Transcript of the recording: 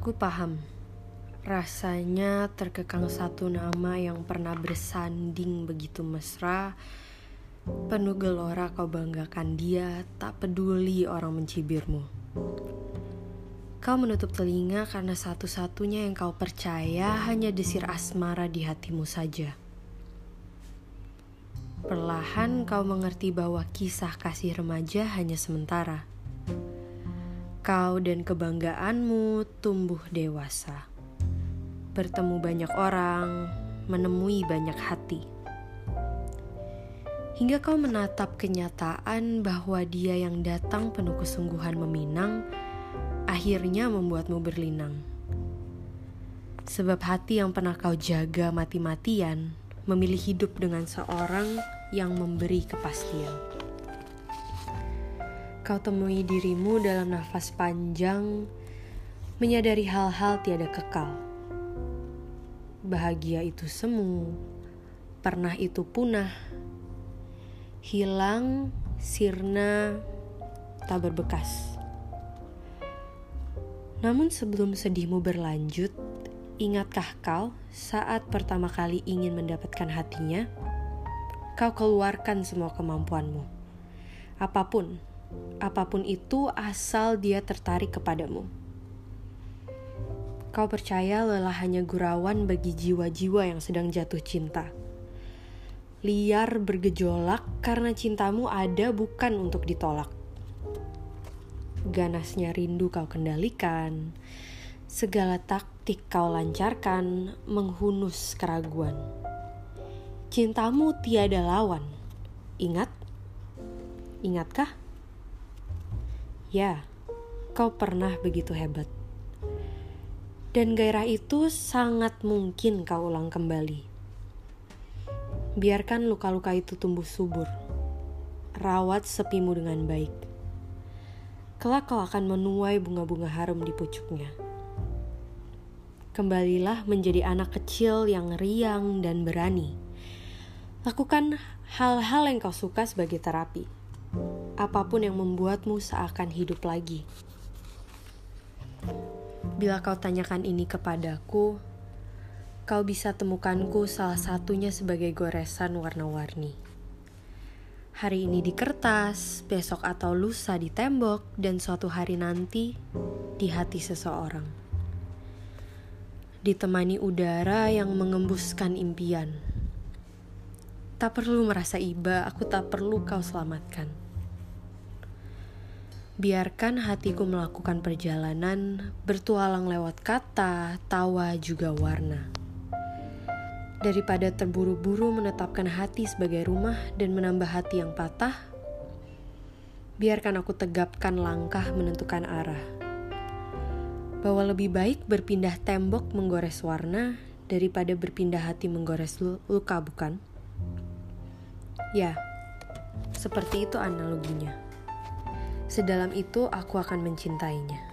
Aku paham. Rasanya terkekang satu nama yang pernah bersanding begitu mesra. Penuh gelora kau banggakan dia, tak peduli orang mencibirmu. Kau menutup telinga karena satu-satunya yang kau percaya hanya desir asmara di hatimu saja. Perlahan kau mengerti bahwa kisah kasih remaja hanya sementara. Kau dan kebanggaanmu tumbuh dewasa. Bertemu banyak orang, menemui banyak hati. Hingga kau menatap kenyataan bahwa dia yang datang penuh kesungguhan meminang, akhirnya membuatmu berlinang. Sebab hati yang pernah kau jaga mati-matian memilih hidup dengan seorang yang memberi kepastian. Kau temui dirimu dalam nafas panjang, menyadari hal-hal tiada kekal. Bahagia itu semu, pernah itu punah, hilang, sirna, tak berbekas. Namun sebelum sedihmu berlanjut, Ingatkah kau saat pertama kali ingin mendapatkan hatinya? Kau keluarkan semua kemampuanmu. Apa pun, apa pun itu asal dia tertarik kepadamu. Kau percaya lelah hanya gurauan bagi jiwa-jiwa yang sedang jatuh cinta. Liar bergejolak karena cintamu ada bukan untuk ditolak. Ganasnya rindu kau kendalikan Segala taktik kau lancarkan menghunus keraguan. Cintamu tiada lawan. Ingat? Ingatkah? Ya, kau pernah begitu hebat. Dan gairah itu sangat mungkin kau ulang kembali. Biarkan luka-luka itu tumbuh subur. Rawat sepimu dengan baik. Kelak kau akan menuai bunga-bunga harum di pucuknya. Kembalilah menjadi anak kecil yang riang dan berani. Lakukan hal-hal yang kau suka sebagai terapi. Apa pun yang membuatmu seakan hidup lagi. Bila kau tanyakan ini kepadaku, kau bisa temukanku salah satunya sebagai goresan warna-warni. Hari ini di kertas, besok atau lusa di tembok, dan suatu hari nanti di hati seseorang ditemani udara yang mengembuskan impian. Tak perlu merasa iba, aku tak perlu kau selamatkan. Biarkan hatiku melakukan perjalanan, bertualang lewat kata, tawa, juga warna. Daripada terburu-buru menetapkan hati sebagai rumah dan menambah hati yang patah, biarkan aku tegapkan langkah menentukan arah bahwa lebih baik berpindah tembok menggores warna daripada berpindah hati menggores luka, bukan? Ya, seperti itu analoginya. Sedalam itu aku akan mencintainya.